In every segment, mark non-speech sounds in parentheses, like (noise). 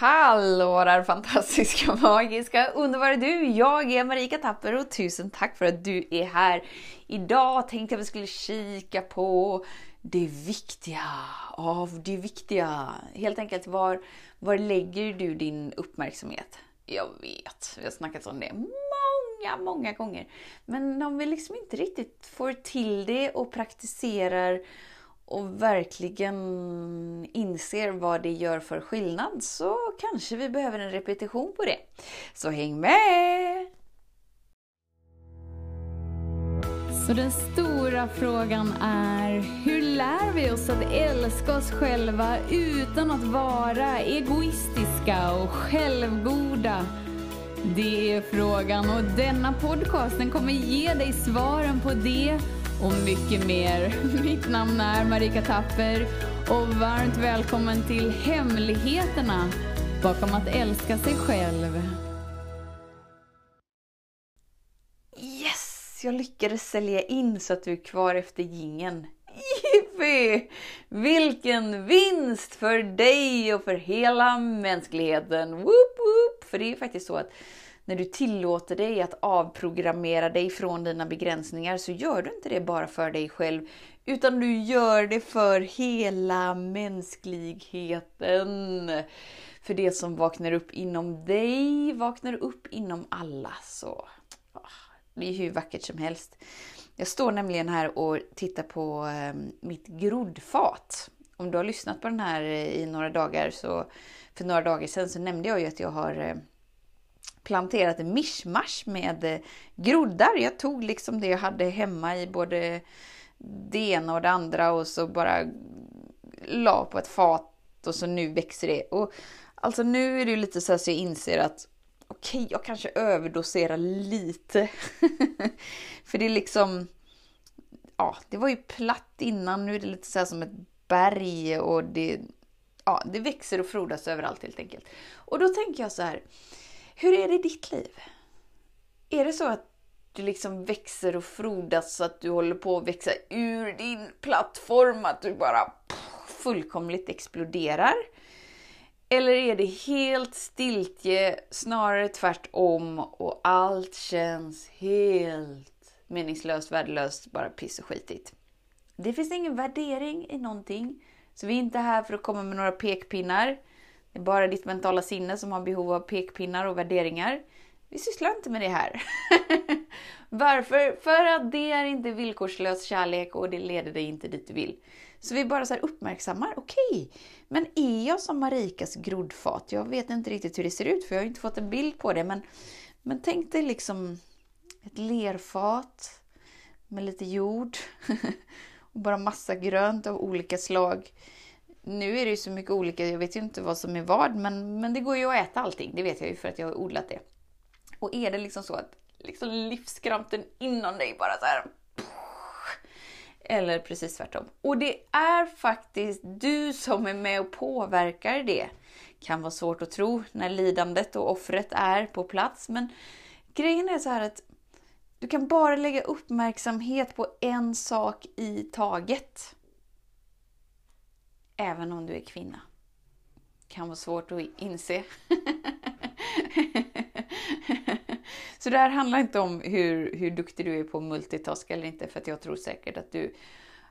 Hallå där fantastiska, (laughs) magiska, underbara du! Jag är Marika Tapper och tusen tack för att du är här. Idag tänkte jag att vi skulle kika på det viktiga av det viktiga. Helt enkelt, var, var lägger du din uppmärksamhet? Jag vet, vi har snackat om det många, många gånger. Men om vi liksom inte riktigt får till det och praktiserar och verkligen inser vad det gör för skillnad så kanske vi behöver en repetition på det. Så häng med! Så den stora frågan är, hur lär vi oss att älska oss själva utan att vara egoistiska och självgoda? Det är frågan och denna podcast den kommer ge dig svaren på det och mycket mer. (laughs) Mitt namn är Marika Tapper och varmt välkommen till Hemligheterna bakom att älska sig själv. Yes! Jag lyckades sälja in så att du är kvar efter gingen. Jippi! Vilken vinst för dig och för hela mänskligheten! Woop, woop. För det är ju faktiskt så att när du tillåter dig att avprogrammera dig från dina begränsningar så gör du inte det bara för dig själv utan du gör det för hela mänskligheten. För det som vaknar upp inom dig vaknar upp inom alla. Så ah, det är hur vackert som helst. Jag står nämligen här och tittar på eh, mitt groddfat. Om du har lyssnat på den här eh, i några dagar så för några dagar sedan så nämnde jag ju att jag har eh, planterat en mischmasch med eh, groddar. Jag tog liksom det jag hade hemma i både det ena och det andra och så bara la på ett fat och så nu växer det. Och alltså nu är det lite så, så jag inser att okej, okay, jag kanske överdoserar lite. (laughs) För det är liksom, ja, det var ju platt innan, nu är det lite så som ett berg och det, ja, det växer och frodas överallt helt enkelt. Och då tänker jag så här, hur är det i ditt liv? Är det så att du liksom växer och frodas så att du håller på att växa ur din plattform, att du bara fullkomligt exploderar? Eller är det helt stiltje, snarare tvärtom och allt känns helt meningslöst, värdelöst, bara piss och skitigt? Det finns ingen värdering i någonting. Så vi är inte här för att komma med några pekpinnar. Det är bara ditt mentala sinne som har behov av pekpinnar och värderingar. Vi sysslar inte med det här. (laughs) Varför? För att det är inte villkorslös kärlek och det leder dig inte dit du vill. Så vi bara så uppmärksammar, okej, okay, men är jag som Marikas groddfat? Jag vet inte riktigt hur det ser ut för jag har inte fått en bild på det. Men, men tänk dig liksom ett lerfat med lite jord (laughs) och bara massa grönt av olika slag nu är det ju så mycket olika, jag vet ju inte vad som är vad, men, men det går ju att äta allting. Det vet jag ju för att jag har odlat det. Och är det liksom så att liksom livskrampen inom dig bara så här, Eller precis tvärtom. Och det är faktiskt du som är med och påverkar det. Kan vara svårt att tro när lidandet och offret är på plats, men grejen är så här att du kan bara lägga uppmärksamhet på en sak i taget även om du är kvinna. Kan vara svårt att inse. Så det här handlar inte om hur, hur duktig du är på multitask eller inte, för att jag tror säkert att du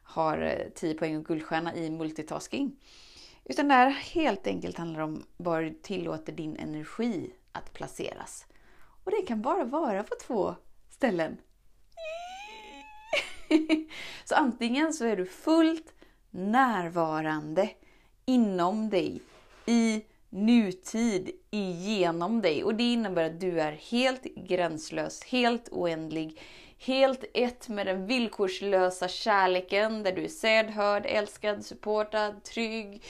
har eh, 10 poäng och guldstjärna i multitasking. Utan det här helt enkelt handlar om var du tillåter din energi att placeras. Och det kan bara vara på två ställen. Så antingen så är du fullt närvarande inom dig, i nutid, igenom dig. Och det innebär att du är helt gränslös, helt oändlig, helt ett med den villkorslösa kärleken där du är sedd, hörd, älskad, supportad, trygg.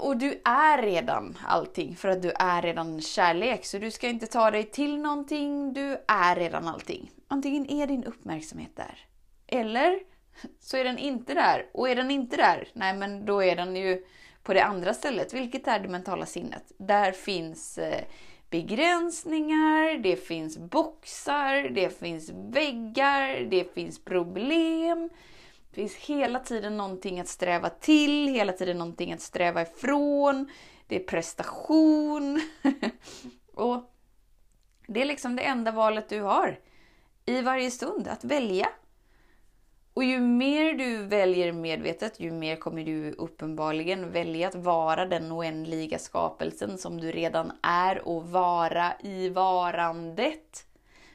Och du är redan allting för att du är redan kärlek. Så du ska inte ta dig till någonting, du är redan allting. Antingen är din uppmärksamhet där. Eller så är den inte där. Och är den inte där, nej men då är den ju på det andra stället, vilket är det mentala sinnet. Där finns eh, begränsningar, det finns boxar, det finns väggar, det finns problem. Det finns hela tiden någonting att sträva till, hela tiden någonting att sträva ifrån. Det är prestation. (laughs) och det är liksom det enda valet du har i varje stund, att välja. Och ju mer du väljer medvetet, ju mer kommer du uppenbarligen välja att vara den oändliga skapelsen som du redan är och vara i varandet.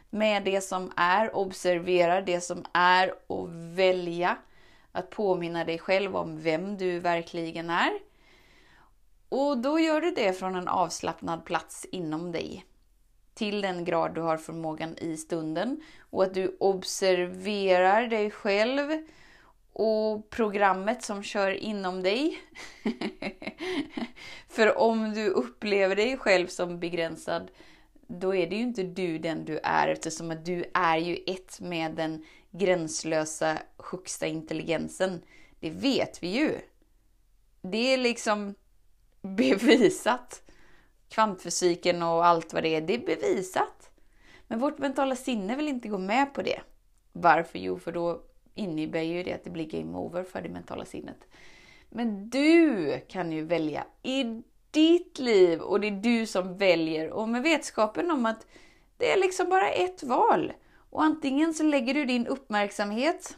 Med det som är, observera det som är och välja att påminna dig själv om vem du verkligen är. Och då gör du det från en avslappnad plats inom dig till den grad du har förmågan i stunden och att du observerar dig själv och programmet som kör inom dig. (laughs) För om du upplever dig själv som begränsad, då är det ju inte du den du är eftersom att du är ju ett med den gränslösa högsta intelligensen. Det vet vi ju. Det är liksom bevisat kvantfysiken och allt vad det är, det är bevisat. Men vårt mentala sinne vill inte gå med på det. Varför? Jo, för då innebär ju det att det blir game over för det mentala sinnet. Men du kan ju välja i ditt liv och det är du som väljer och med vetskapen om att det är liksom bara ett val. Och antingen så lägger du din uppmärksamhet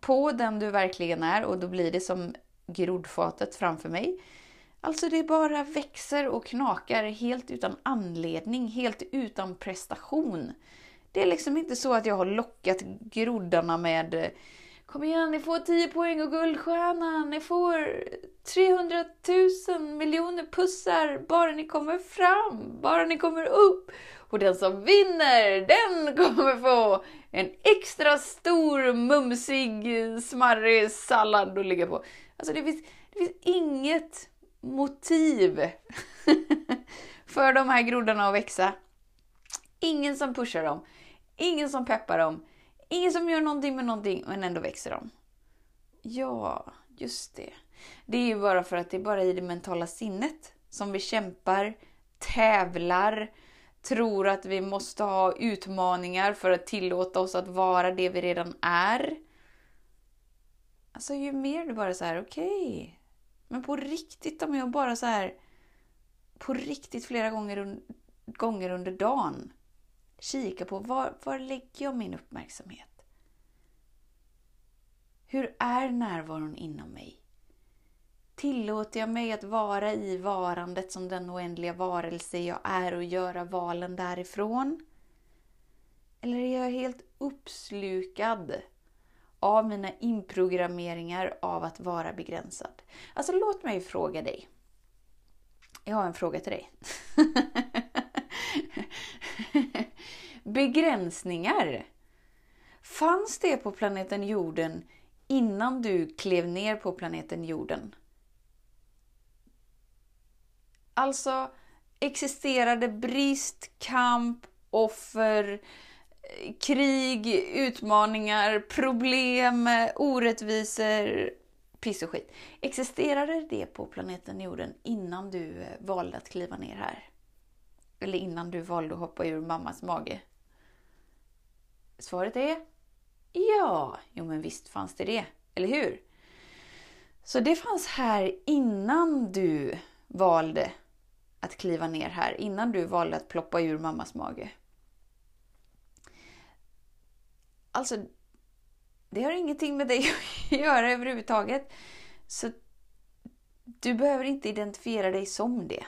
på den du verkligen är och då blir det som grodfatet framför mig. Alltså det bara växer och knakar helt utan anledning, helt utan prestation. Det är liksom inte så att jag har lockat groddarna med Kom igen, ni får 10 poäng och guldstjärna. Ni får 300 000 miljoner pussar bara ni kommer fram, bara ni kommer upp. Och den som vinner, den kommer få en extra stor mumsig smarrig sallad att ligga på. Alltså det finns, det finns inget motiv (laughs) för de här groddarna att växa. Ingen som pushar dem, ingen som peppar dem, ingen som gör någonting med någonting, men ändå växer de. Ja, just det. Det är ju bara för att det är bara i det mentala sinnet som vi kämpar, tävlar, tror att vi måste ha utmaningar för att tillåta oss att vara det vi redan är. Alltså ju mer du bara så här, okej, okay, men på riktigt om jag bara så här på riktigt flera gånger, gånger under dagen kika på var, var lägger jag min uppmärksamhet? Hur är närvaron inom mig? Tillåter jag mig att vara i varandet som den oändliga varelse jag är och göra valen därifrån? Eller är jag helt uppslukad av mina inprogrammeringar av att vara begränsad. Alltså låt mig fråga dig. Jag har en fråga till dig. (laughs) Begränsningar. Fanns det på planeten jorden innan du klev ner på planeten jorden? Alltså, existerade brist, kamp, offer, krig, utmaningar, problem, orättvisor, piss och skit. Existerade det på planeten jorden innan du eh, valde att kliva ner här? Eller innan du valde att hoppa ur mammas mage? Svaret är ja. Jo, men visst fanns det det. Eller hur? Så det fanns här innan du valde att kliva ner här. Innan du valde att ploppa ur mammas mage. Alltså, det har ingenting med dig (laughs) att göra överhuvudtaget. Så du behöver inte identifiera dig som det.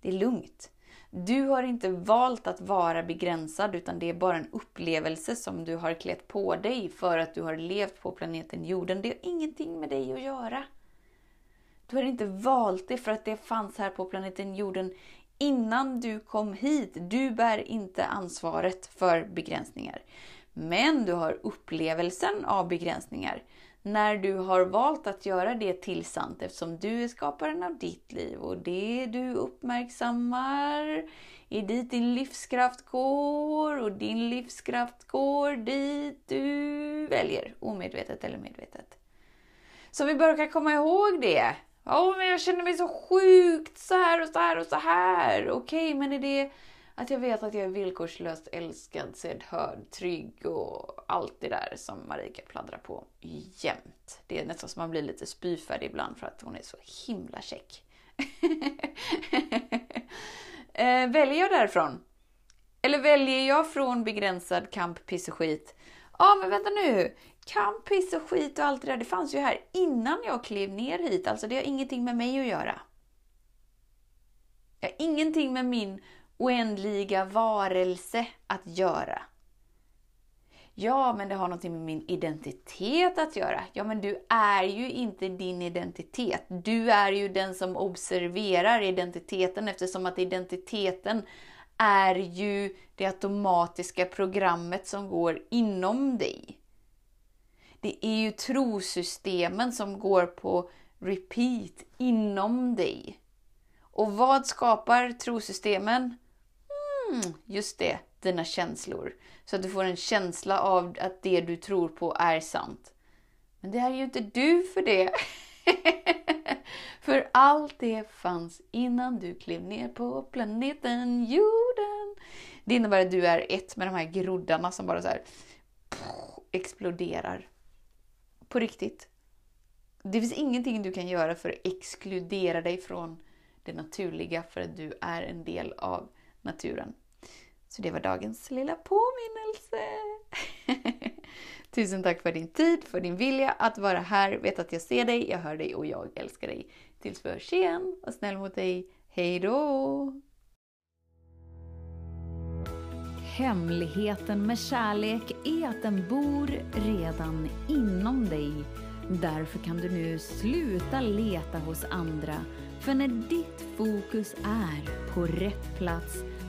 Det är lugnt. Du har inte valt att vara begränsad utan det är bara en upplevelse som du har klätt på dig för att du har levt på planeten jorden. Det har ingenting med dig att göra. Du har inte valt det för att det fanns här på planeten jorden innan du kom hit. Du bär inte ansvaret för begränsningar. Men du har upplevelsen av begränsningar när du har valt att göra det till sant eftersom du är skaparen av ditt liv och det du uppmärksammar är dit din livskraft går och din livskraft går dit du väljer, omedvetet eller medvetet. Så vi börjar komma ihåg det. Åh, oh, men jag känner mig så sjukt så här och så här och så här. Okej, okay, men är det att jag vet att jag är villkorslöst älskad, sedd, hörd, trygg och allt det där som Marika pladdrar på jämt. Det är nästan som man blir lite spyfärdig ibland för att hon är så himla check. (laughs) eh, väljer jag därifrån? Eller väljer jag från begränsad kamp, piss och skit? Ja, ah, men vänta nu. Kamp, piss och skit och allt det där, det fanns ju här innan jag klev ner hit. Alltså det har ingenting med mig att göra. Det har ingenting med min oändliga varelse att göra. Ja, men det har något med min identitet att göra. Ja, men du är ju inte din identitet. Du är ju den som observerar identiteten eftersom att identiteten är ju det automatiska programmet som går inom dig. Det är ju trosystemen som går på repeat inom dig. Och vad skapar trosystemen? Mm, just det, dina känslor. Så att du får en känsla av att det du tror på är sant. Men det är ju inte du för det. (laughs) för allt det fanns innan du klev ner på planeten jorden. Det innebär att du är ett med de här groddarna som bara så här exploderar. På riktigt. Det finns ingenting du kan göra för att exkludera dig från det naturliga för att du är en del av naturen. Så det var dagens lilla påminnelse. (laughs) Tusen tack för din tid, för din vilja att vara här. Vet att jag ser dig, jag hör dig och jag älskar dig. Tills vi hörs igen, var snäll mot dig. Hej då! Hemligheten med kärlek är att den bor redan inom dig. Därför kan du nu sluta leta hos andra. För när ditt fokus är på rätt plats